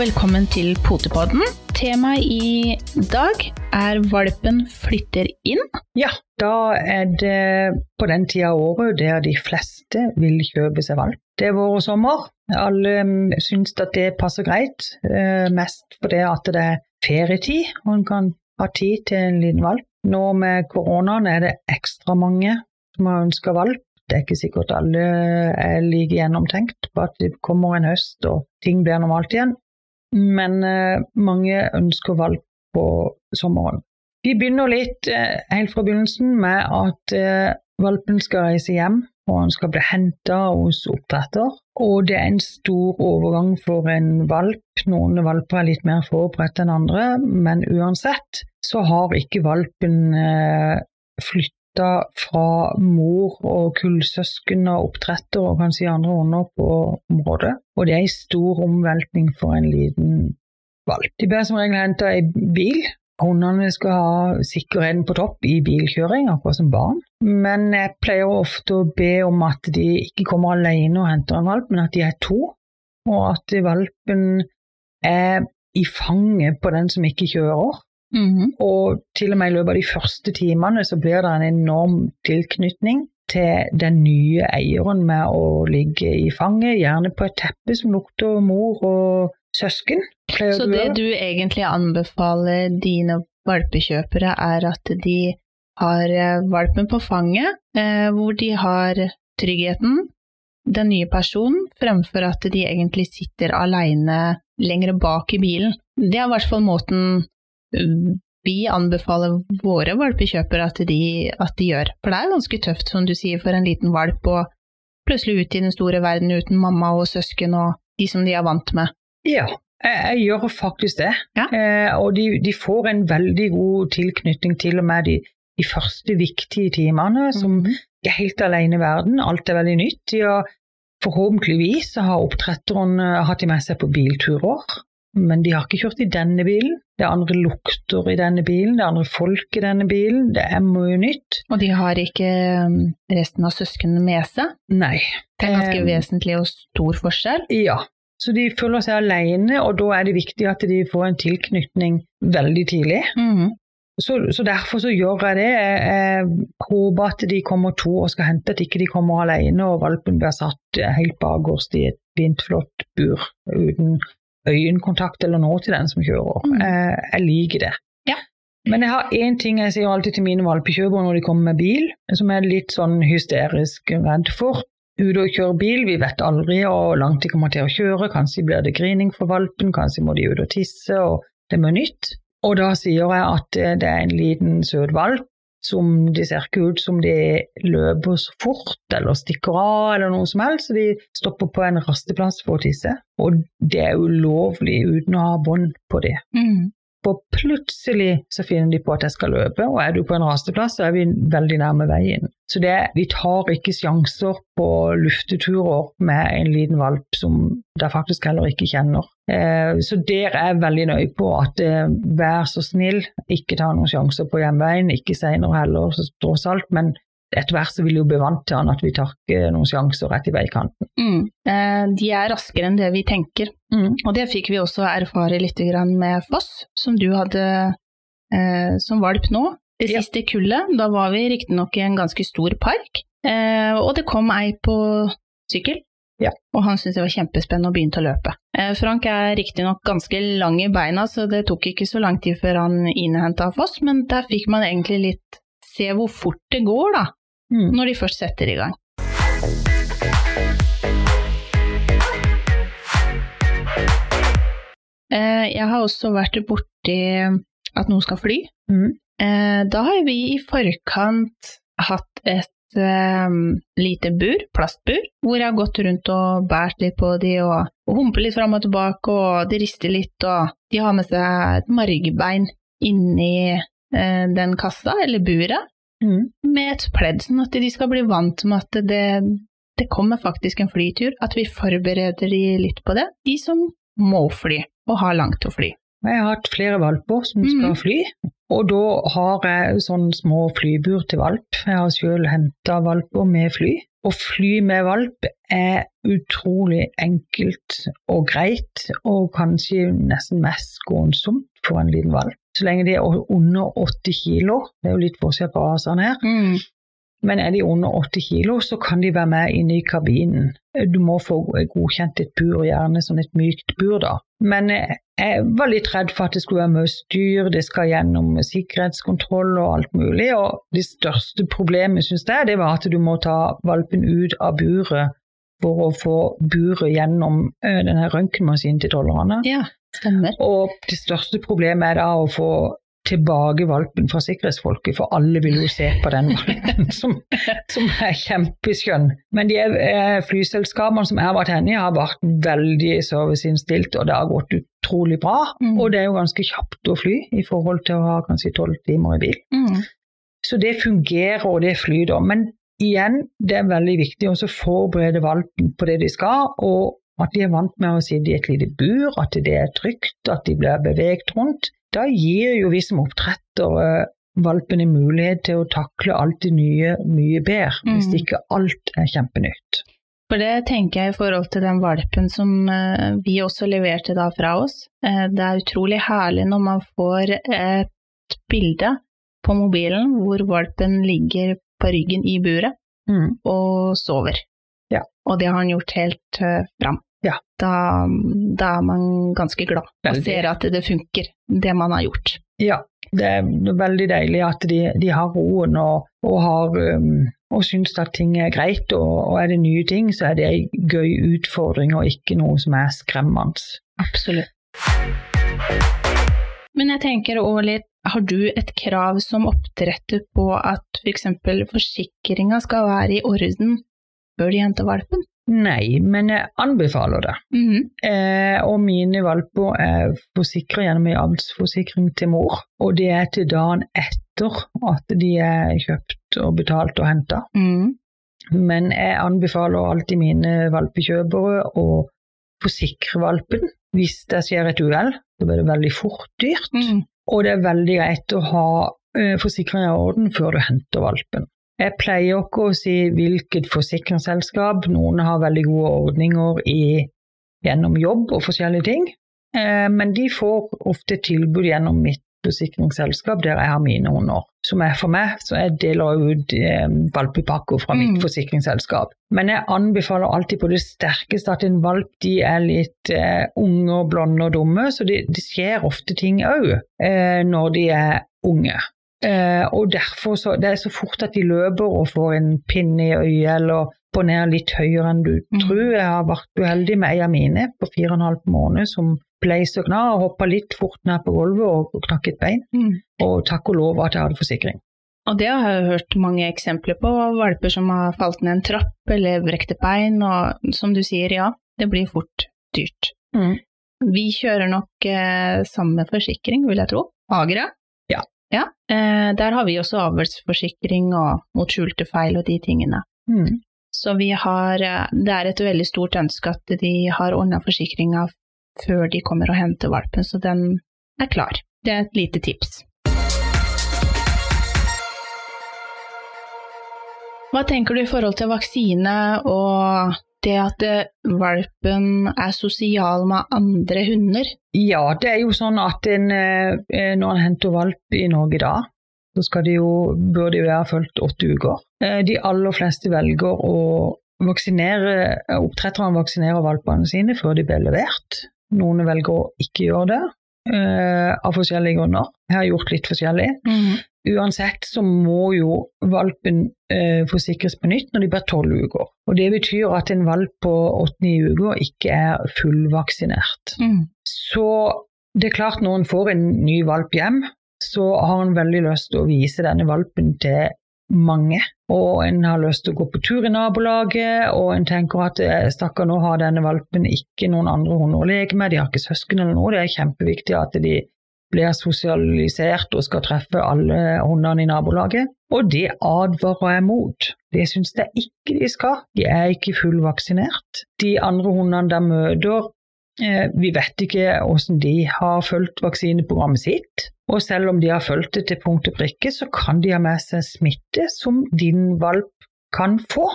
velkommen til Potepodden. Temaet i dag er valpen flytter inn. Ja, da er det på den tida av året der de fleste vil kjøpe seg valp. Det er vår og sommer. Alle mm, syns at det passer greit, eh, mest fordi at det er ferietid og en kan ha tid til en liten valp. Nå med koronaen er det ekstra mange som har ønska valp. Det er ikke sikkert alle er like gjennomtenkt på at det kommer en høst og ting blir normalt igjen men eh, mange ønsker valp på sommeren. Vi begynner litt eh, helt fra begynnelsen med at eh, valpen skal reise hjem, og han skal bli henta hos oppdretter. Og det er en stor overgang for en valp. Noen valper er litt mer forberedt enn andre, men uansett så har ikke valpen flytta flytta fra mor og kullsøsken og oppdretter og kanskje andre hunder på området. Og det er en stor omveltning for en liten valp. De blir som regel henta i bil. Hundene skal ha sikkerheten på topp i bilkjøring, akkurat som barn. Men jeg pleier ofte å be om at de ikke kommer alene og henter en valp, men at de er to. Og at valpen er i fanget på den som ikke kjører. Mm -hmm. Og til og med i løpet av de første timene så blir det en enorm tilknytning til den nye eieren med å ligge i fanget, gjerne på et teppe som lukter mor og søsken. Så det du egentlig anbefaler dine valpekjøpere, er at de har eh, valpen på fanget, eh, hvor de har tryggheten, den nye personen, fremfor at de egentlig sitter aleine lenger bak i bilen. Det er i hvert fall måten vi anbefaler våre valpekjøpere at de, at de gjør. For det er ganske tøft, som du sier, for en liten valp å plutselig ut i den store verden uten mamma og søsken og de som de er vant med. Ja, jeg, gjør faktisk det. Ja. Eh, og de, de, får en veldig god tilknytning til og med de, de første viktige timene, som mm er helt alene i verden. Alt er veldig nytt. Ja, forhåpentligvis har oppdretteren eh, hatt de med seg på bilturer men de har ikke kjørt i denne bilen. Det er andre lukter i denne bilen, det er andre folk i denne bilen, det er mye nytt. Og de har ikke um, resten av søsknene med seg? Nei. Det er ganske eh, vesentlig og stor forskjell? Ja. Så de føler seg alene, og da er det viktig at de får en tilknytning veldig tidlig. Mm -hmm. så, så, derfor så gjør jeg det. Jeg, jeg, håper at de kommer to og skal hente, at ikke de kommer alene og valpen blir satt helt bakerst i et fint, flott bur uten øyekontakt eller noe til den som kjører. Mm. Jeg, jeg, liker det. Ja. Men jeg har én ting jeg sier alltid til mine valpekjøpere når de kommer med bil, som jeg er litt sånn hysterisk redd for. Ute og kjøre bil, vi vet aldri hvor langt de kommer til å kjøre. Kanskje blir det grining for valpen, kanskje må de ut og tisse, og det er mye nytt. Og da sier jeg at det er en liten søt valp som de ser ikke ut som de løper så fort eller stikker av eller noe som helst, så de stopper på en rasteplass for å tisse. Og det er ulovlig uten å ha bånd på det. Mm. Og plutselig så finner de på at jeg skal løpe, og er du på en rasteplass, så er vi veldig nærme veien. Så det, vi tar ikke sjanser på lufteturer med en liten valp som de faktisk heller ikke kjenner. Eh, så der er jeg veldig nøye på at eh, vær så snill, ikke ta noen sjanser på hjemveien, ikke senere heller, tross alt, men etter hvert så vil jo bli vant til han at vi tar ikke noen sjanser rett i veikanten. Mm. Eh, de er raskere enn det vi tenker, mm. og det fikk vi også erfare litt med Foss, som du hadde eh, som valp nå. Det ja. siste kullet, da var vi riktignok i en ganske stor park, eh, og det kom ei på sykkel. Ja. Og han syntes det var kjempespennende og begynte å løpe. Eh, Frank er riktignok ganske lang i beina, så det tok ikke så lang tid før han innhenta Foss, men der fikk man egentlig litt se hvor fort det går, da mm. når de først setter i gang. Eh, jeg har også vært borti at noen skal fly. Mm. Eh, da har vi i forkant hatt et um, lite bur, plastbur, hvor jeg har gått rundt og båret litt på de og, og humpet litt fram og tilbake, og de rister litt, og de har med seg et margbein inni eh, den kassa, eller buret, Mm. Med et pledd, sånn at de skal bli vant med at det, det kommer faktisk en flytur, at vi forbereder de litt på det, de som må fly og har langt å fly. Jeg har hatt flere valper som skal mm. fly, Og da har jeg sånne små flybur til valp. Jeg har selv henta valper med fly. Å fly med valp er utrolig enkelt og greit, og kanskje nesten mest skånsomt for en liten valp. Så lenge de er under 80 kilo, det er jo litt forskjell på rasene her, Mm. men er de under 80 kilo, så kan de være med inne i kabinen. Du må få godkjent et bur, gjerne sånn et mykt bur, da. Men eh, jeg var litt redd for at det skulle være mye styr, det skal gjennom sikkerhetskontroll og alt mulig. Og det største problemet, syns jeg, det var at du må ta valpen ut av buret for å få buret gjennom eh, denne røntgenmaskinen til tollerne. Ja, stemmer. Og det største problemet er da å få tilbake valpen fra sikkerhetsfolket, for alle vil jo se på den valpen som, som er kjempeskjønn. Men de eh, flyselskapene som jeg har vært henne i, har vært veldig serviceinnstilt, og det har gått utrolig bra. Mm. Og det er jo ganske kjapt å fly i forhold til å ha kanskje tolv timer i bil. Mm. Så det fungerer, og det flyter. Men igjen, det er veldig viktig å forberede valpen på det de skal, og at de er vant med å sitte i et lite bur, at det er trygt, at de blir beveget rundt. Da gir jo vi som oppdrettere eh, valpene mulighet til å takle alt det nye mye bedre, hvis Mm. ikke alt er kjempenytt. For det tenker jeg i forhold til den valpen som eh, vi også leverte da fra oss. Eh, det er utrolig herlig når man får et bilde på mobilen hvor valpen ligger på ryggen i buret Mm. og sover. Ja. Og det har han gjort helt uh, fram. Ja. Da, da er man ganske glad og ser at det funker, det man har gjort. Ja, det er veldig deilig at de, de har roen og, og, har, um, og syns at ting er greit. Og, og er det nye ting, så er det en gøy utfordring og ikke noe som er skremmende. Absolutt. Men jeg tenker òg litt, har du et krav som oppdretter på at f.eks. For forsikringa skal være i orden før de henter valpen? Nei, men jeg anbefaler det. Mhm. Eh, og mine valper er forsikra gjennom en avlsforsikring til mor. Og det er til dagen etter at de er kjøpt og betalt og henta. Mm. Men jeg anbefaler alltid mine valpekjøpere å forsikre valpen hvis det skjer et uhell. Da blir det veldig fort dyrt. mm. Og det er veldig greit å ha eh, forsikringa i orden før du henter valpen. Jeg pleier ikke å si hvilket forsikringsselskap. Noen har veldig gode ordninger i, gjennom jobb og forskjellige ting. Eh, men de får ofte tilbud gjennom mitt forsikringsselskap der jeg har mine hunder. Som er for meg, så jeg deler ut eh, valpepakker fra mitt Mm. forsikringsselskap. Men jeg anbefaler alltid på det sterkeste at en valp de er litt eh, unge og blonde og dumme, så det, de skjer ofte ting òg eh, når de er unge. Eh, og derfor så, Det er så fort at de løper og får en pinne i øyet eller på ned litt høyere enn du mm. tror. Jeg har vært uheldig med ei av mine på fire og en halv måned som ble så kna og hoppa litt fort ned på gulvet og, og knakk et bein. Mm. Og takk og lov at jeg hadde forsikring. Og det har jeg hørt mange eksempler på, valper som har falt ned en trapp eller brekt et bein, og som du sier, ja, det blir fort dyrt. Mm. Vi kjører nok eh, samme forsikring, vil jeg tro. Agra? Ja. Eh, der har vi også avlsforsikring og mot skjulte feil og de tingene. Mm. Så vi har eh, Det er et veldig stort ønske at de har ordna forsikringa før de kommer og henter valpen, så den er klar. Det er et lite tips. Hva tenker du i forhold til vaksine og det at eh, valpen er sosial med andre hunder? Ja, det er jo sånn at en, eh, når en henter valp i Norge da, så de jo, bør de være fulgt åtte uker. Eh, De aller fleste velger å vaksinere, oppdretterne vaksinerer valpene sine før de blir levert. Noen velger å ikke gjøre det, eh, av forskjellige grunner. Jeg har gjort litt forskjellig. Uansett så må jo valpen eh, forsikres på nytt når de blir tolv uker. Og Det betyr at en valp på åtte-ni uker ikke er fullvaksinert. Mm. Så det er klart når en får en ny valp hjem, så har en veldig lyst til å vise denne valpen til mange. Og en har lyst til å gå på tur i nabolaget, og en tenker at eh, stakkar, nå har denne valpen ikke noen andre hunder å leke med, de har ikke søsken eller noe. Det er kjempeviktig at de blir sosialisert og skal treffe alle hundene i nabolaget. Og det advarer jeg mot. Det syns jeg ikke de skal. De er ikke fullvaksinert. De andre hundene de møter, vi vet ikke hvordan de har fulgt vaksineprogrammet sitt. Og selv om de har fulgt det til punkt og prikke, så kan de ha med seg smitte som din valp kan få.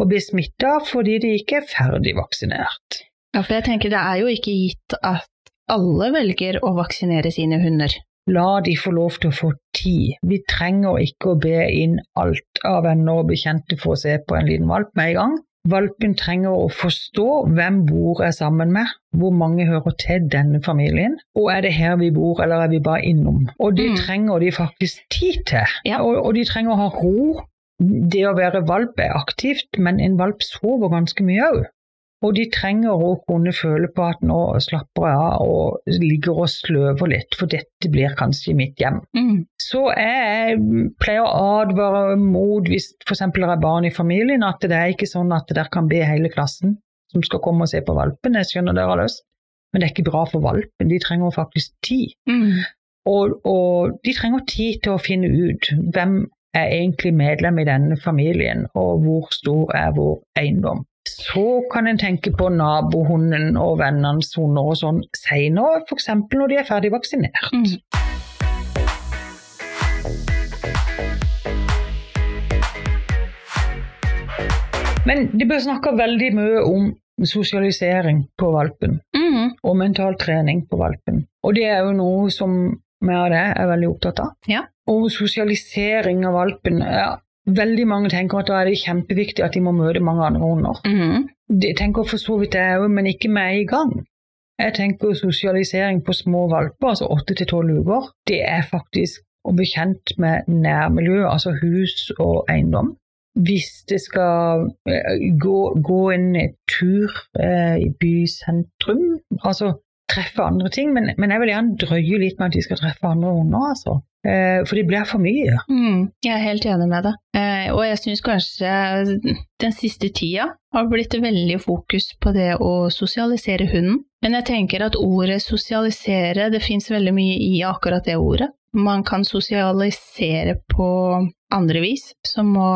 Og bli smitta fordi de ikke er ferdig vaksinert. Ja, for jeg tenker det er jo ikke gitt at alle velger å vaksinere sine hunder. La de få lov til å få tid. Vi trenger ikke å be inn alt av venner og bekjente for å se på en liten valp med en gang. Valpen trenger å forstå hvem bor jeg sammen med, hvor mange hører til denne familien, og er det her vi bor, eller er vi bare innom? Og det mm. trenger de faktisk tid til, ja. og, og de trenger å ha ro. Det å være valp er aktivt, men en valp sover ganske mye òg. Og de trenger å kunne føle på at nå slapper jeg av og ligger og sløver litt, for dette blir kanskje mitt hjem. Mm. Så jeg pleier å advare mot, hvis f.eks. det er barn i familien, at det er ikke sånn at dere kan be hele klassen som skal komme og se på valpen. Jeg skjønner dere har lyst, men det er ikke bra for valpen. De trenger faktisk tid. Mm. Og, og de trenger tid til å finne ut hvem er egentlig medlem i denne familien, og hvor stor er vår eiendom. Så kan en tenke på nabohunden og vennenes hunder og sånn seinere, f.eks. når de er ferdig vaksinert. Mm. Men de bør snakke veldig mye om sosialisering på valpen, mm. og mental trening på valpen. Og det er jo noe som vi av det er veldig opptatt av. Ja. Og sosialisering av valpen ja, Veldig mange tenker at da er det kjempeviktig at de må møte mange andre hunder. Mm. Det tenker for så vidt jeg òg, men ikke med i gang. Jeg tenker sosialisering på små valper, altså åtte til tolv uker, det er faktisk å bli kjent med nærmiljøet, altså hus og eiendom. Hvis det skal eh, gå, gå en tur eh, i bysentrum, altså treffe andre ting, men, men, jeg vil gjerne drøye litt med at de skal treffe andre hunder, altså. Eh, for det blir for mye. Mm, jeg er helt enig med deg. Eh, og jeg syns kanskje den siste tida har blitt veldig fokus på det å sosialisere hunden. Men jeg tenker at ordet sosialisere, det fins veldig mye i akkurat det ordet. Man kan sosialisere på andre vis, som å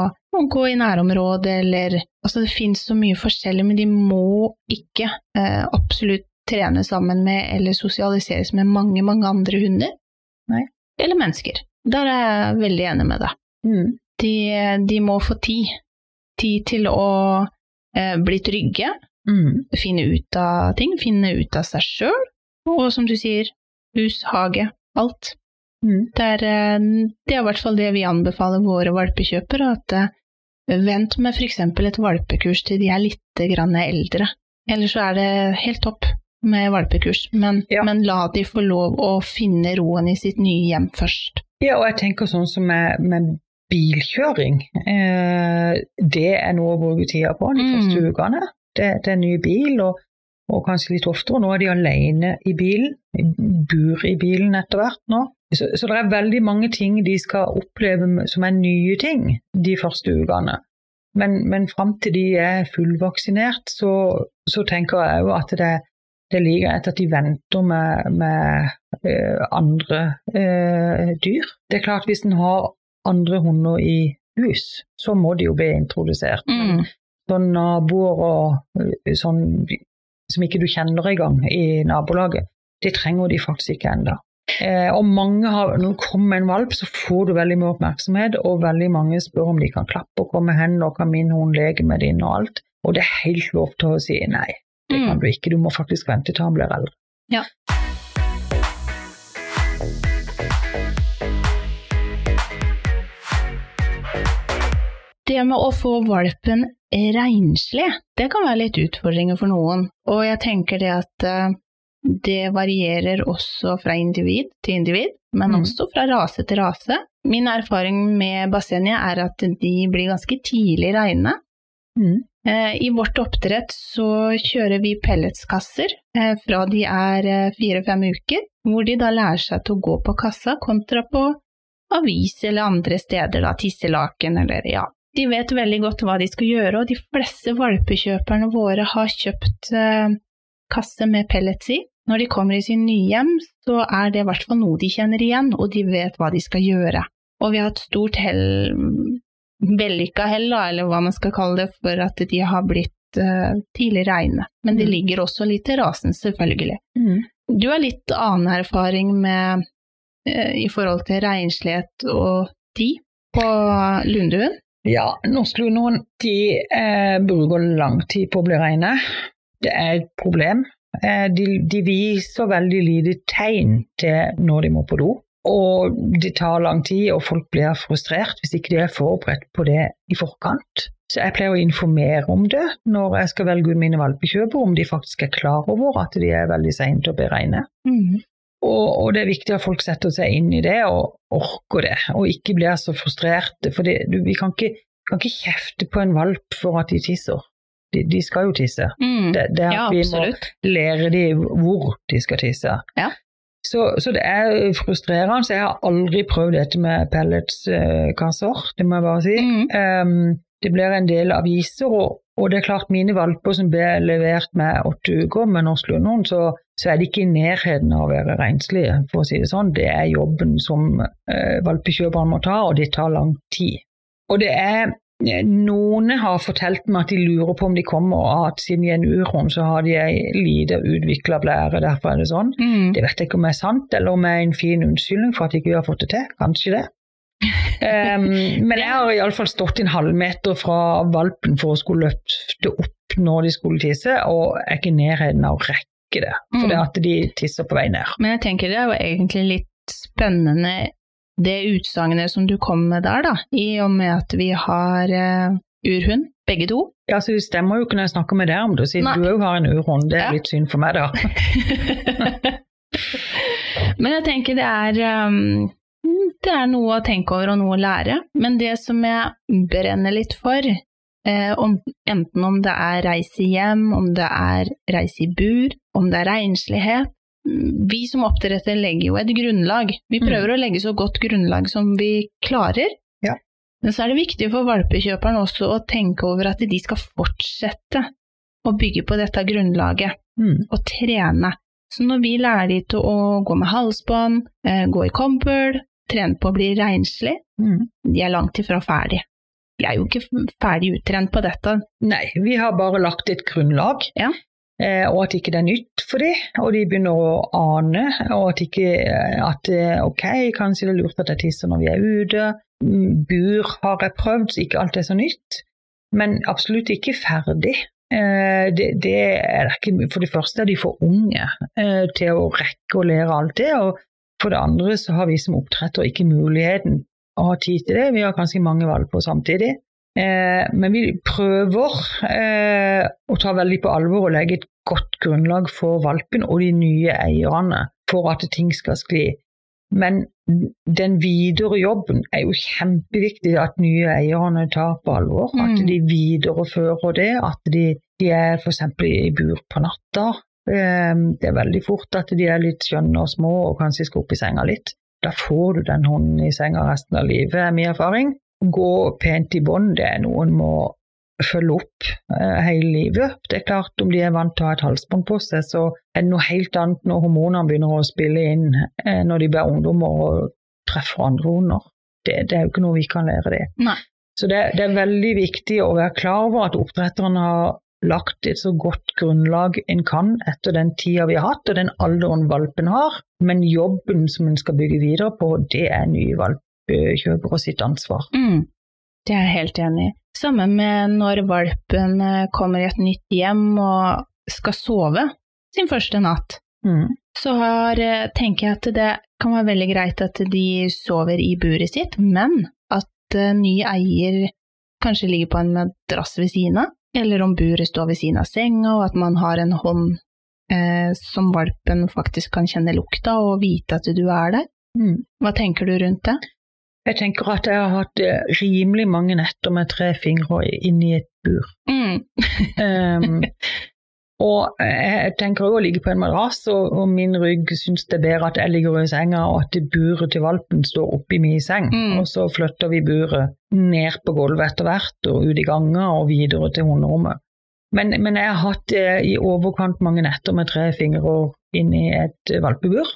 gå i nærområdet eller Altså, det fins så mye forskjellig, men de må ikke eh, absolutt trene sammen med eller sosialiseres med mange, mange andre hunder. Nei eller mennesker. Der er jeg veldig enig med deg. Mm. De, de, må få tid. Tid til å eh, bli trygge, mm. finne ut av ting, finne ut av seg sjøl, og som du sier, hus, hage, alt. Mm. Det, er, eh, det, er, i hvert fall det vi anbefaler våre valpekjøpere, at eh, vent med f.eks. et valpekurs til de er litt eldre. Ellers så er det helt topp med valpekurs, men, ja. men, la de få lov å finne roen i sitt nye hjem først. Ja, og jeg tenker sånn som med, med bilkjøring. Eh, det er noe å bruke tida på de mm. første ukene. Det, det, er ny bil, og, og, kanskje litt oftere. Nå er de alene i bilen, bor i bilen etter hvert nå. Så, så, det er veldig mange ting de skal oppleve som er nye ting de første ukene. Men, men fram til de er fullvaksinert, så, så tenker jeg jo at det er det liker jeg at de venter med, med uh, andre uh, dyr. Det er klart Hvis en har andre hunder i hus, så må de jo bli introdusert. Mm. Sånn naboer og uh, sånn som ikke du kjenner engang i nabolaget, det trenger de faktisk ikke ennå. Eh, og mange har, Når du kommer med en valp, så får du veldig mye oppmerksomhet, og veldig mange spør om de kan klappe og komme hen, og kan min hund leke med din og alt. Og det er helt lov til å si nei. Det kan mm. du ikke, du må faktisk vente til han blir eldre. Ja. Det med å få valpen renslig, det kan være litt utfordringer for noen. Og jeg tenker det at eh, det varierer også fra individ til individ, men mm. også fra rase til rase. Min erfaring med bassenget er at de blir ganske tidlig reine. Mm. Eh, I vårt oppdrett så kjører vi pelletskasser eh, fra de er eh, fire-fem uker, hvor de da lærer seg til å gå på kassa kontra på avis eller andre steder, da, tisselaken eller ja. De vet veldig godt hva de skal gjøre, og de fleste valpekjøperne våre har kjøpt kasse med pellets i. Når de kommer i sin nye hjem, så er det i hvert fall noe de kjenner igjen, og de vet hva de skal gjøre. Og vi har hatt stort hell vellykka hell, eller hva man skal kalle det, for at de har blitt uh, tidlig reine. Men det Mm. ligger også litt i rasen, selvfølgelig. Mm. Du har litt annen erfaring med uh, i forhold til renslighet og tid på lundehund? Ja, norsk lundehund de eh, bruker lang tid på å bli reine. Det er et problem. Eh, de, de viser veldig lite tegn til når de må på do. Og det tar lang tid, og folk blir frustrert hvis ikke de er forberedt på det i forkant. Så jeg pleier å informere om det når jeg skal velge ut mine valpekjøpere, om de faktisk er klar over at de er veldig seine til å beregne. Mm. Og, og det er viktig at folk setter seg inn i det og orker det, og ikke blir så frustrerte. For det, du, vi kan ikke, kan ikke kjefte på en valp for at de tisser. De, de skal jo tisse. Mm. Det, det er Ja, at vi må lære dem hvor de skal tisse. Ja. Så, så det er frustrerende. Så jeg har aldri prøvd dette med pelletskasser, det må jeg bare si. Mm. Um, det blir en del aviser, og, og det er klart mine valper som ble levert med åtte uker med norsk lønnhund, så, så er de ikke i nærheten av å være renslige, for å si det sånn. Det er jobben som uh, valpekjøperne må ta, og det tar lang tid. Og det er noen har fortalt meg at de lurer på om de kommer og at siden de er en urhund, så har de ei lite utvikla blære, derfor er det sånn. Mm. Det vet jeg ikke om er sant, eller om det er en fin unnskyldning for at ikke vi har fått det til. Kanskje det. Um, men jeg har iallfall stått en halvmeter fra valpen for å skulle løfte opp når de skulle tisse, og er ikke i nærheten av å rekke det. For Mm. det at de tisser på vei ned. Men jeg tenker det er jo egentlig litt spennende det utsagnet som du kom med der, da, i og med at vi har uh, urhund, begge to. Ja, så Det stemmer jo ikke når jeg snakker med deg om det, siden Nei. du òg har en urhund. Det er Ja. litt synd for meg, da. Men jeg tenker det er um, det er noe å tenke over og noe å lære. Men det som jeg brenner litt for, eh, om, enten om det er reise hjem, om det er reise i bur, om det er renslighet Vi som oppdretter legger jo et grunnlag. Vi Mm. prøver å legge så godt grunnlag som vi klarer. Ja. Men så er det viktig for valpekjøperen også å tenke over at de skal fortsette å bygge på dette grunnlaget Mm. og trene. Så når vi lærer de til å gå med halsbånd, eh, gå i kompøl, trene på å bli renslig, Mm. de er langt ifra ferdig. De er jo ikke ferdig uttrent på dette. Nei, vi har bare lagt et grunnlag, Ja. Eh, og at ikke det er nytt for dem. Og de begynner å ane, og at ikke at eh, ok, kanskje det er lurt at jeg tisser når vi er ute. Mm, Bur har jeg prøvd, så ikke alt er så nytt. Men absolutt ikke ferdig. Eh, det, det er ikke, for det første er de for unge eh, til å rekke å lære alt det. og for det andre så har vi som oppdretter ikke muligheten å ha tid til det. Vi har ganske mange valg på samtidig. Eh, men vi prøver eh, å ta veldig på alvor og legge et godt grunnlag for valpen og de nye eierne for at ting skal skli. Men den videre jobben er jo kjempeviktig at nye eierne tar på alvor. At Mm. de viderefører det, at de, de er f.eks. i bur på natta. Eh, Det er veldig fort at de er litt skjønne og små og kanskje skal opp i senga litt. Da får du den hunden i senga resten av livet, er min erfaring. Gå pent i bånd, det er noe en må følge opp eh, hele livet. Det er klart, om de er vant til å ha et halsbånd på seg, så er det noe helt annet når hormonene begynner å spille inn eh, når de blir ungdommer og treffer andre hunder. Det, det er jo ikke noe vi kan lære det. Nei. Så det, det er veldig viktig å være klar over at oppdretterne har lagt et så godt grunnlag en kan etter den tida vi har hatt, og den alderen valpen har. Men jobben som en skal bygge videre på, det er nye valpekjøpere sitt ansvar. Mm. Det er jeg helt enig i. Samme med når valpen eh, kommer i et nytt hjem og skal sove sin første natt. Mm. Så har, eh, tenker jeg at det kan være veldig greit at de sover i buret sitt, men at eh, ny eier kanskje ligger på en madrass ved siden av, eller om buret står ved siden av senga, og at man har en hånd eh, som valpen faktisk kan kjenne lukta og vite at du er der. Mm. Hva tenker du rundt det? Jeg tenker at jeg har hatt eh, rimelig mange netter med tre fingre inni et bur. Mm. Um, og jeg tenker òg å ligge på en madrass, og, og min rygg syns det er bedre at jeg ligger i senga, og at buret til valpen står oppi min seng. Mm. Og så flytter vi buret ned på gulvet etter hvert, og ut i ganger og videre til hunderommet. Men, men jeg har hatt eh, i overkant mange netter med tre fingre inni et valpebur.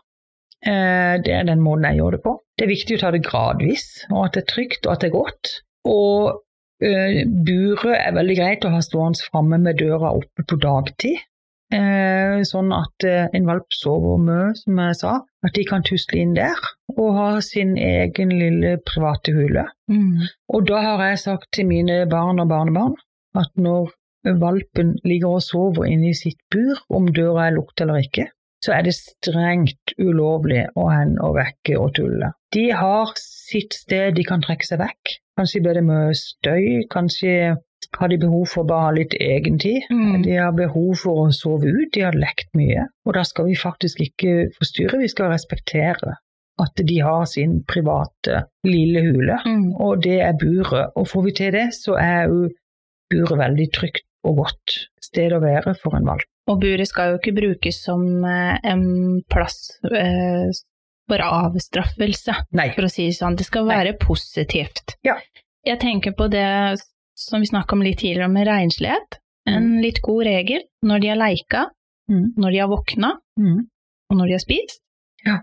Eh, det er den måten jeg gjør det på. Det er viktig å ta det gradvis, og at det er trygt og at det er godt. Og Uh, buret er veldig greit å ha stående framme med døra oppe på dagtid. Uh, sånn at en valp sover mye, som jeg sa. At de kan tusle inn der og ha sin egen lille private hule. Mm. Og da har jeg sagt til mine barn og barnebarn at når valpen ligger og sover inne i sitt bur, om døra er lukket eller ikke, så er det strengt ulovlig å hende og vekke og tulle. De har sitt sted de kan trekke seg vekk. Kanskje blir det mye støy, kanskje har de behov for bare ha litt egentid. Mm. De har behov for å sove ut, de har lekt mye. Og da skal vi faktisk ikke forstyrre, vi skal respektere at de har sin private lille hule. Mm. Og det er buret. Og får vi til det, så er jo buret veldig trygt og godt sted å være for en valp. Og buret skal jo ikke brukes som eh, en plass eh, for avstraffelse, Nei. for å si det sånn. Det skal være positivt. Ja. Jeg tenker på det som vi snakka om litt tidligere, med renslighet. En litt god regel når de har leika, Mm. når de har våkna, Mm. og når de har spist. Ja.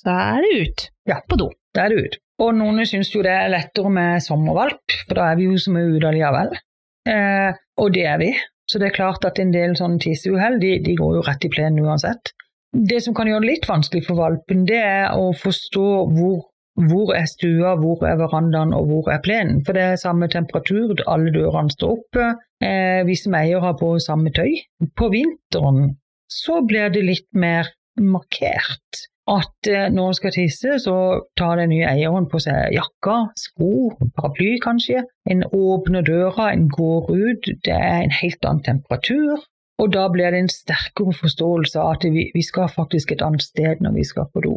Så er det ut Ja. på do. Det er det ut. Og noen syns jo det er lettere med sommervalp, for da er vi jo som er ute allikevel. Eh, og det er vi. Så det er klart at en del sånne tisseuhell, de, de går jo rett i plenen uansett. Det som kan gjøre det litt vanskelig for valpen, det er å forstå hvor, hvor er stua, hvor er verandaen og hvor er plenen. For det er samme temperatur, alle dørene står oppe. Eh, vi som eier har på samme tøy. På vinteren så blir det litt mer markert at eh, når en skal tisse, så tar den nye eieren på seg jakka, sko, paraply kanskje. En åpner døra, en går ut, det er en helt annen temperatur. Og da blir det en sterkere forståelse av at vi, vi skal faktisk et annet sted når vi skal på do.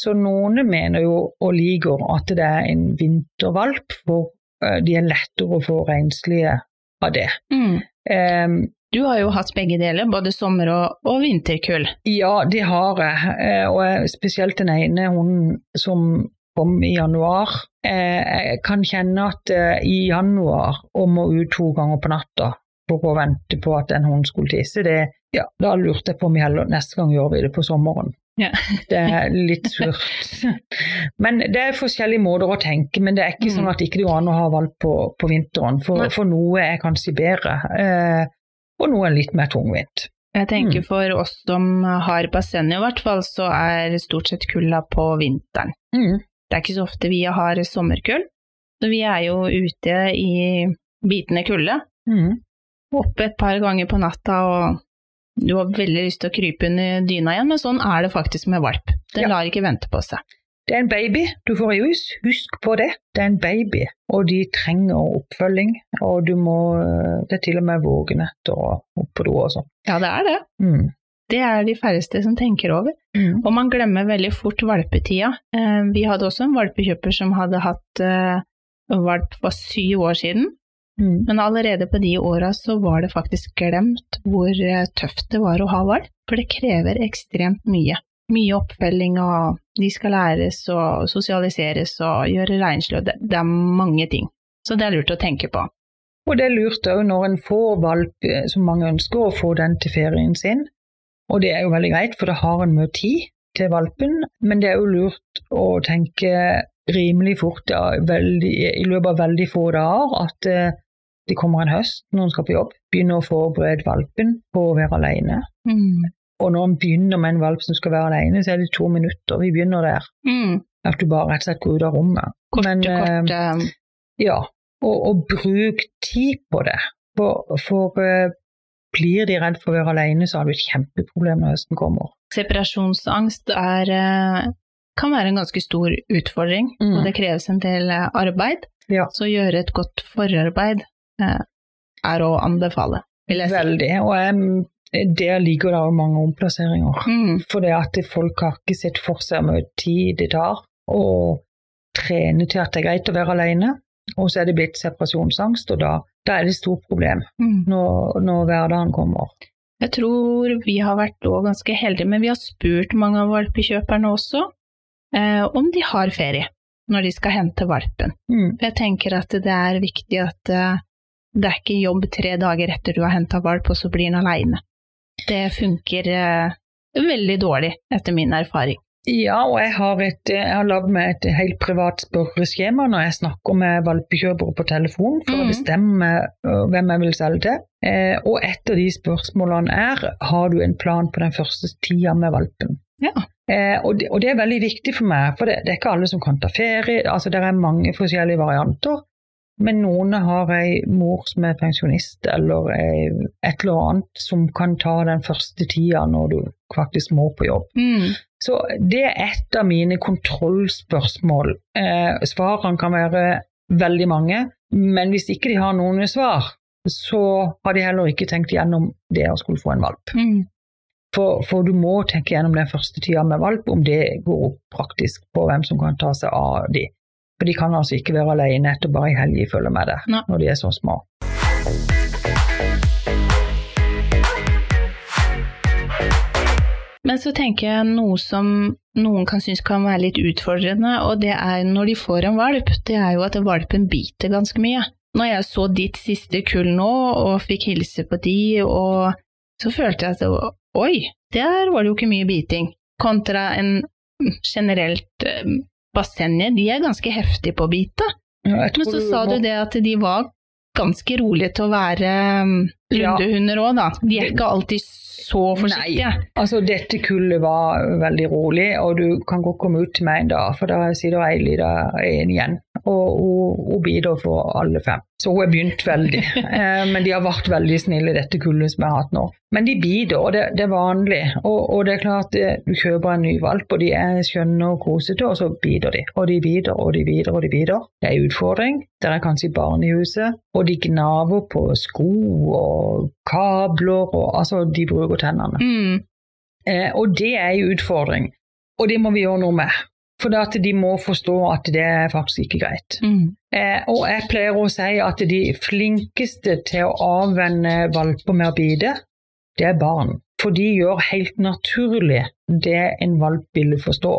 Så noen mener jo og liker at det er en vintervalp, for eh, de er lettere å få renslige av det. Mm. Em, Du har jo hatt begge deler, både sommer- og, og vinterkull. Ja, det har jeg. Eh, Og spesielt den ene hunden som kom i januar. Eh, Jeg kan kjenne at eh, i januar å må ut to ganger på natta for å vente på at en hund skulle tisse, det, ja, da lurte jeg på om vi heller neste gang gjør vi det på sommeren. Ja. Det er litt surt. Men det er forskjellige måter å tenke, men det er ikke Mm. sånn at ikke det går an å ha valp på, på vinteren, for, for noe er kanskje bedre, eh, og noen litt mer tungvint. Jeg tenker Mm. for oss som har basseng i hvert fall, så er stort sett kulla på vinteren. Mm. Det er ikke så ofte vi har sommerkull, så vi er jo ute i bitende kulde. Mm. Oppe et par ganger på natta, og du har veldig lyst til å krype under dyna igjen, men sånn er det faktisk med valp. Den Ja. lar ikke vente på seg. Det er en baby du får i hus, husk på det. Det er en baby, og de trenger oppfølging. Og du må Det er til og med vågenetter og opp på do og sånn. Ja, det er det. Mm. Det er de færreste som tenker over. Mm. Og man glemmer veldig fort valpetida. Eh, Vi hadde også en valpekjøper som hadde hatt eh, valp for syv år siden, Mm. men allerede på de åra så var det faktisk glemt hvor eh, tøft det var å ha valp, for det krever ekstremt mye. Mye oppfølging, og de skal læres og sosialiseres og gjøre og det, det er mange ting. Så det er lurt å tenke på. Og det er lurt òg når en får valp eh, som mange ønsker, å få den til ferien sin. Og det er jo veldig greit, for da har en mye tid til valpen. Men det er jo lurt å tenke rimelig fort, ja, veldig, i løpet av veldig få dager, at eh, det kommer en høst når en skal på jobb. Begynne å forberede valpen på å være alene. Mm. Og når en begynner med en valp som skal være alene, så er det to minutter. Vi begynner der. Mm. At du bare rett og slett går ut av rommet. Korte, Men, eh, korte Ja, og, og bruk tid på det. For, for eh, blir de redd for å være alene, så har du et kjempeproblem når høsten kommer. Separasjonsangst er, eh, kan være en ganske stor utfordring, Mm. og det kreves en del eh, arbeid. Ja. Så å gjøre et godt forarbeid eh, er å anbefale. Veldig. Og jeg, der ligger det mange omplasseringer. Mm. For det at folk har ikke sett for seg hvor mye tid det tar å trene til at det er greit å være alene. Og så er det blitt separasjonsangst, og da, da er det et stort problem Mm. når, når hverdagen kommer. Jeg tror vi har vært òg ganske heldige, men vi har spurt mange av valpekjøperne også eh, om de har ferie når de skal hente valpen. Mm. For jeg tenker at det er viktig at eh, det er ikke jobb tre dager etter du har henta valp, og så blir den aleine. Det funker eh, veldig dårlig, etter min erfaring. Ja, og jeg har, et, jeg har lagd meg et helt privat spørreskjema når jeg snakker med valpekjøpere på telefon for mm. å bestemme øh, hvem jeg vil selge til. Eh, og et av de spørsmålene er har du en plan på den første tida med valpen. Ja. Eh, og, det, og det er veldig viktig for meg, for det, det er ikke alle som kan ta ferie. altså Det er mange forskjellige varianter. Men noen har ei mor som er pensjonist, eller et eller annet som kan ta den første tida når du faktisk må på jobb. Mm. Så det er et av mine kontrollspørsmål. Eh, svarene kan være veldig mange, men hvis ikke de har noen svar, så har de heller ikke tenkt gjennom det å skulle få en valp. Mm. For, for du må tenke gjennom den første tida med valp, om det går opp praktisk på hvem som kan ta seg av de. For de kan altså ikke være alene etter bare ei helg følge med det, Nei. når de er så små. Men så tenker jeg noe som noen kan synes kan være litt utfordrende, og det er når de får en valp, det er jo at valpen biter ganske mye. Når jeg så ditt siste kull nå, og fikk hilse på de, og så følte jeg at oi, der var det jo ikke mye biting. Kontra en generelt eh, bassenget, de er ganske heftige på å bite. Ja, Men så sa du det at de var ganske rolige til å være lundehunder òg, da. De er ikke alltid så forsiktige. Nei, Altså, dette kullet var veldig rolig, og du kan godt komme ut til meg en dag, for da sitter ei lita en igjen, og hun, hun biter for alle fem. Så hun har begynt veldig. Eh, men de har vært veldig snille, dette kullet som jeg har hatt nå. Men de biter, og det, det er vanlig. Og, og det er klart, eh, du kjøper en ny valp, og de er skjønne og kosete, og så biter de. Og de biter, og de biter, og de biter. Det er en utfordring. Det er kanskje barn i huset, og de gnaver på sko og kabler, og altså, de bruker tennene. Mm. Eh, og det er en utfordring, og det må vi gjøre noe med. For at de må forstå at det er faktisk ikke greit. Mm. Eh, og jeg pleier å si at de flinkeste til å avvenne valper med å bite, det er barn. For de gjør helt naturlig det en valp ville forstå.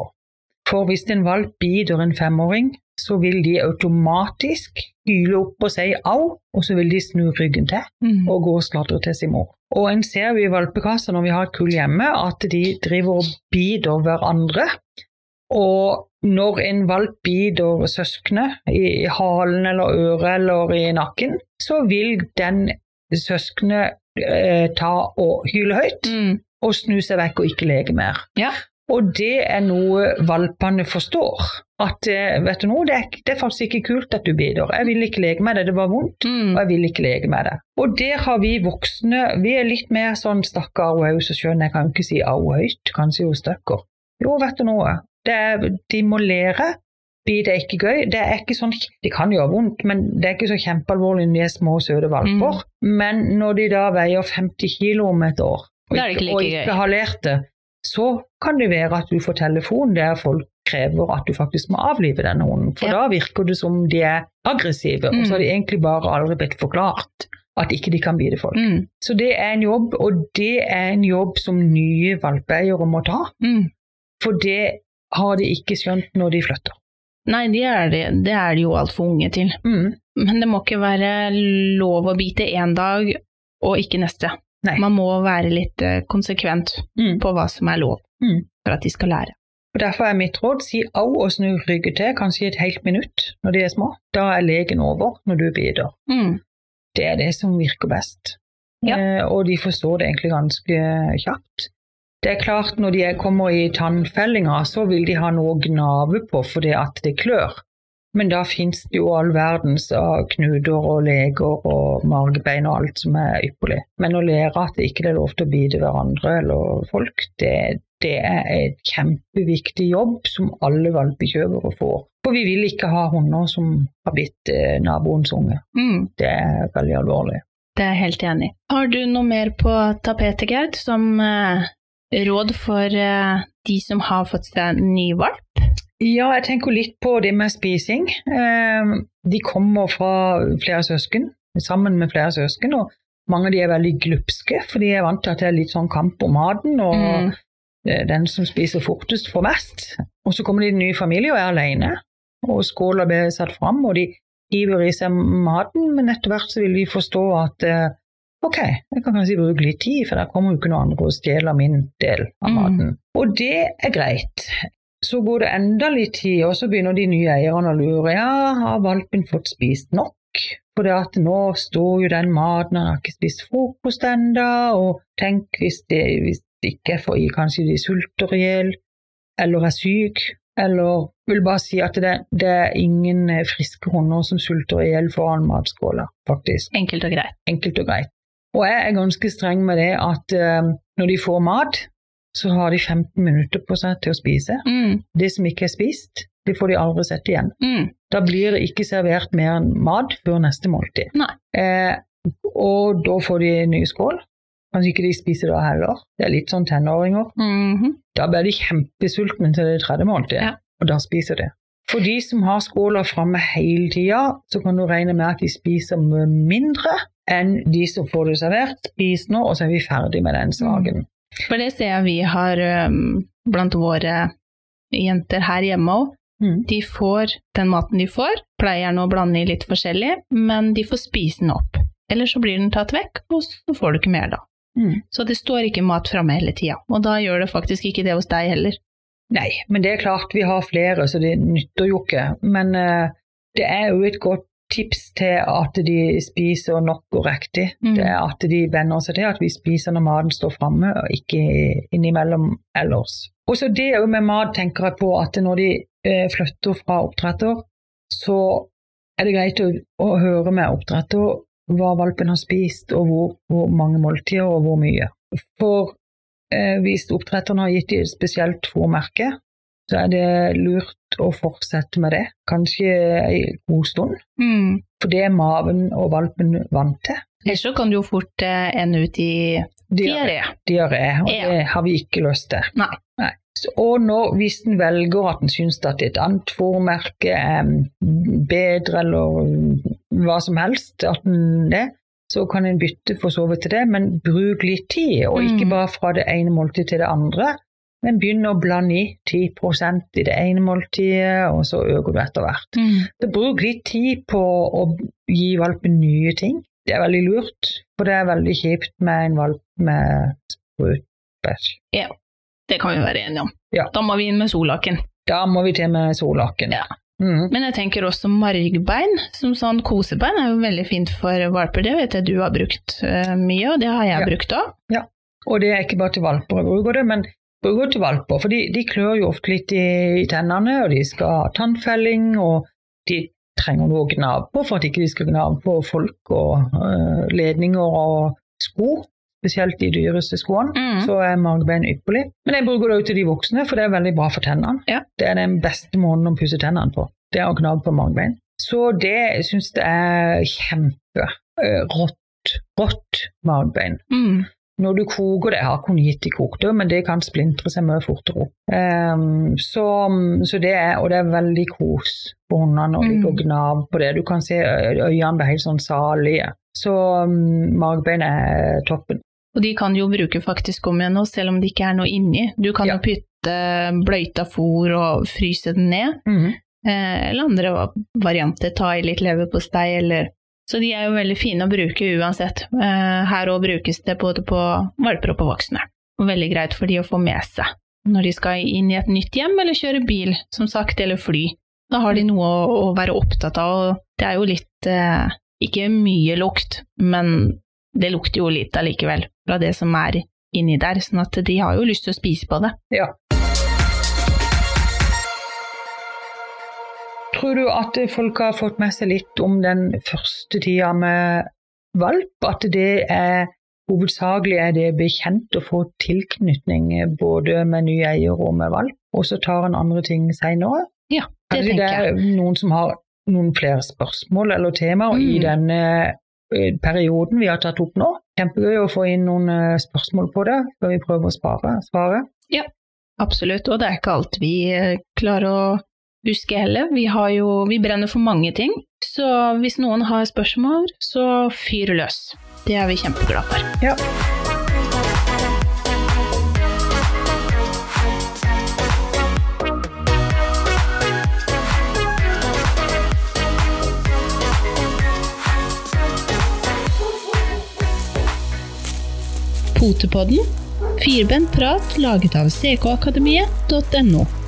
For hvis en valp biter en femåring, så vil de automatisk hyle opp og si au, og så vil de snu ryggen til Mm. og gå og sladre til sin mor. Og en ser jo i valpekassa når vi har et kull hjemme, at de driver og biter hverandre. Og når en valp biter søskenet i halen eller øret eller i nakken, så vil den søskenet eh, ta og hyle høyt Mm. og snu seg vekk og ikke leke mer. Ja. Og det er noe valpene forstår. At eh, vet du noe, det er, det er faktisk ikke kult at du biter. Jeg vil ikke leke med det, det var vondt Mm. og jeg vil ikke leke med det. Og der har vi voksne Vi er litt mer sånn stakkar, er så skjønner jeg kan ikke si au høyt, kanskje jo støkker. Jo, vet du noe, er, de må lære. Bit er ikke gøy. Det er ikke sånn, det kan gjøre vondt, men det er ikke så kjempealvorlig når de er små, søte valper. Men når de da veier 50 kilo om et år, og er ikke like og ikke har lært det, så kan det være at du får telefon der folk krever at du faktisk må avlive denne hunden. For Ja. da virker det som de er aggressive, og Mm. så har de egentlig bare aldri blitt forklart at ikke de kan bite folk. Mm. Så det er en jobb, og det er en jobb som nye valpeeiere må ta. Mm. For det har de ikke skjønt når de flytter. Nei, det er, de, det er de jo altfor unge til. Mm. Men det må ikke være lov å bite én dag og ikke neste. Nei. Man må være litt eh, konsekvent Mm. på hva som er lov, Mm. for at de skal lære. Og Derfor er mitt råd si au og snu ryggen til, kanskje et helt minutt når de er små. Da er leken over når du biter. Mm. Det er det som virker best. Ja. Eh, og de forstår det egentlig ganske kjapt. Det er klart Når de er- kommer i tannfellinga, så vil de ha noe å gnave på fordi at det klør. Men da fins det jo all verdens av knuter og leger og magebein og alt som er ypperlig. Men å lære at det ikke er lov til å bite hverandre eller folk, det, det er et kjempeviktig jobb som alle valpekjøpere får. For vi vil ikke ha hunder som har bitt eh, naboens unge. Mm. Det er veldig alvorlig. Det er jeg helt enig i. Har du noe mer på tapetet, Gerd, som eh, råd for eh, de som har fått seg ny valp? Ja, jeg tenker litt på det med spising. Eh, De kommer fra flere søsken, sammen med flere søsken, og mange av de er veldig glupske, for de er vant til at det er litt sånn kamp om maten, og Mm. den som spiser fortest, får mest. Og så kommer de i en ny familie og er alene, og skåla blir satt fram, og de hiver i seg maten, men etter hvert så vil de forstå at eh, ok, jeg kan kanskje bruke litt tid, for der kommer jo ikke noen andre og stjeler min del av Mm. maten. Og det er greit. Så går det enda litt tid, og så begynner de nye eierne å lure. Ja, har valpen fått spist nok? For det at nå står jo den maten, han har ikke spist frokost ennå, og tenk hvis det, hvis det ikke er for i, kanskje de sulter i hjel, eller er syk, eller vil bare si at det, det er ingen friske hunder som sulter i hjel foran matskåla, faktisk. Enkelt og greit. Enkelt og greit. Og jeg er ganske streng med det at uh, når de får mat, så har de 15 minutter på seg til å spise. Mm, Det som ikke er spist, det får de aldri sett igjen. mm, Da blir det ikke servert mer enn mat før neste måltid. Eh, og da får de en ny skål. Kanskje ikke de spiser da heller. Det er litt sånn tenåringer. mhm. Da blir de kjempesultne til det tredje måltidet, Ja. og da spiser de. For de som har skåla framme hele tida, så kan du regne med at de spiser mindre enn de som får det servert. Spis nå, og så er vi ferdig med den saken. For det ser jeg vi har um, blant våre jenter her hjemme òg. Mm. De får den maten de får, pleier gjerne å blande i litt forskjellig, men de får spise den opp. Eller så blir den tatt vekk, og så får du ikke mer da. Mm. Så det står ikke mat framme hele tida, og da gjør det faktisk ikke det hos deg heller. Nei, men det er klart vi har flere, så det nytter jo ikke. Men uh, det er jo et godt tips til at de spiser nok og riktig. Mm. Det er at de venner seg til at vi spiser når maten står framme, og ikke innimellom ellers. Og så det òg med mat tenker jeg på at når de eh, flytter fra oppdretter, så er det greit å, å høre med oppdretter hva valpen har spist, og hvor, hvor mange måltider og hvor mye. For eh, hvis oppdretteren har gitt dem et spesielt fòrmerke, så er det lurt å fortsette med det, kanskje en god stund. Mm. For det er maven og valpen vant til. Ellers så kan det jo fort eh, ende ut i diaré. Diaré, og Ja. det har vi ikke lyst til. Nei. Nei. og når, hvis en velger at en syns at et annet fòrmerke er bedre, eller hva som helst, at en det, så kan en bytte for så vidt til det, men bruk litt tid, og ikke Mm. bare fra det ene måltidet til det andre. Men begynn å blande i 10% i det ene måltidet, og så øker du etter hvert. Mm. Så bruk litt tid på å gi valpen nye ting. Det er veldig lurt, for det er veldig kjipt med en valp med sprutbæsj. Det kan vi være enige om. Ja. Da må vi inn med sollaken. Da må vi til med sollaken. Ja. Mm. Men jeg tenker også margbein, som sånn kosebein, er jo veldig fint for valper. Det vet jeg du har brukt eh, mye, og det har jeg Ja. brukt òg. Og det er ikke bare til valper jeg bruker det, men det til valper. For de, de klør jo ofte litt i, i tennene, og de skal ha tannfelling, og de trenger noe å gnave på for at ikke de skal gnave på folk og uh, ledninger og sko. Spesielt de dyreste skoene. Mm. Så er magebein ypperlig. Men jeg bruker det også til de voksne, for det er veldig bra for tennene. Ja. Det er den beste måten å pusse tennene på. Det er å gnave på magebein. Så det syns jeg er kjempe øh, rått. Rått margbein. Mm. Når du koker det, har kunnet i kokte, men det kan splintre seg mye fortere opp. Ehm, så, så det er, og det er veldig kos på hundene når de og Mm. gnave på det. Du kan se øynene blir helt sånn salige. Så um, margbein er toppen. Og de kan jo bruke faktisk om igjen nå, selv om det ikke er noe inni. Du kan Ja. jo putte bløyta fôr og fryse den ned, eh, eller andre varianter. Ta i litt leverpostei eller Så de er jo veldig fine å bruke uansett. Eh, her òg brukes det både på valper og på voksne. Og veldig greit for de å få med seg når de skal inn i et nytt hjem eller kjøre bil, som sagt, eller fly. Da har de noe å, være opptatt av, og det er jo litt eh, Ikke mye lukt, men det lukter jo litt allikevel fra det som er inni der, sånn at de har jo lyst til å spise på det. Ja. Tror du at folk har fått med seg litt om den første tida med valp? At det er hovedsakelig er det bekjent å få tilknytning både med ny eier og med valp, og så tar en andre ting seinere? Ja, det Kanskje tenker jeg. er noen som har noen flere spørsmål eller temaer i Mm. denne eh, perioden vi har tatt opp nå. Kjempegøy å få inn noen eh, spørsmål på det før vi prøver å spare, svare. Absolutt, og det er ikke alt vi eh, klarer å huske heller. Vi, har jo, vi brenner for mange ting, så hvis noen har spørsmål, så fyr løs. Det er vi kjempeglade for. Ja. Potepodden. Firbent prat laget av ckakademiet.no.